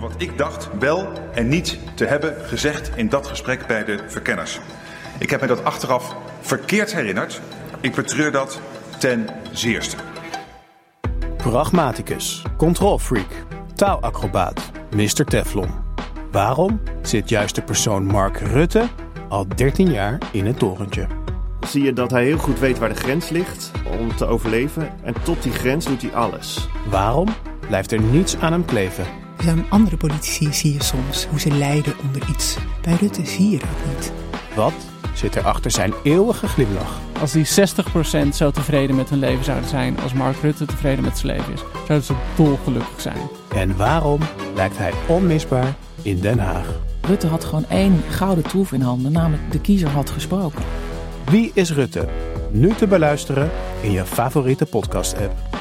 wat ik dacht wel en niet te hebben gezegd in dat gesprek bij de verkenners. Ik heb me dat achteraf verkeerd herinnerd. Ik betreur dat ten zeerste. Pragmaticus, controlfreak, taalacrobaat, Mr. Teflon. Waarom zit juist de persoon Mark Rutte al 13 jaar in het torentje? zie je dat hij heel goed weet waar de grens ligt om te overleven. En tot die grens doet hij alles. Waarom blijft er niets aan hem kleven? Aan andere politici zie je soms hoe ze lijden onder iets. Bij Rutte zie je dat niet. Wat zit er achter zijn eeuwige glimlach? Als die 60% zo tevreden met hun leven zouden zijn als Mark Rutte tevreden met zijn leven is, zouden ze dolgelukkig zijn. En waarom lijkt hij onmisbaar in Den Haag? Rutte had gewoon één gouden troef in handen, namelijk de kiezer had gesproken. Wie is Rutte? Nu te beluisteren in je favoriete podcast-app.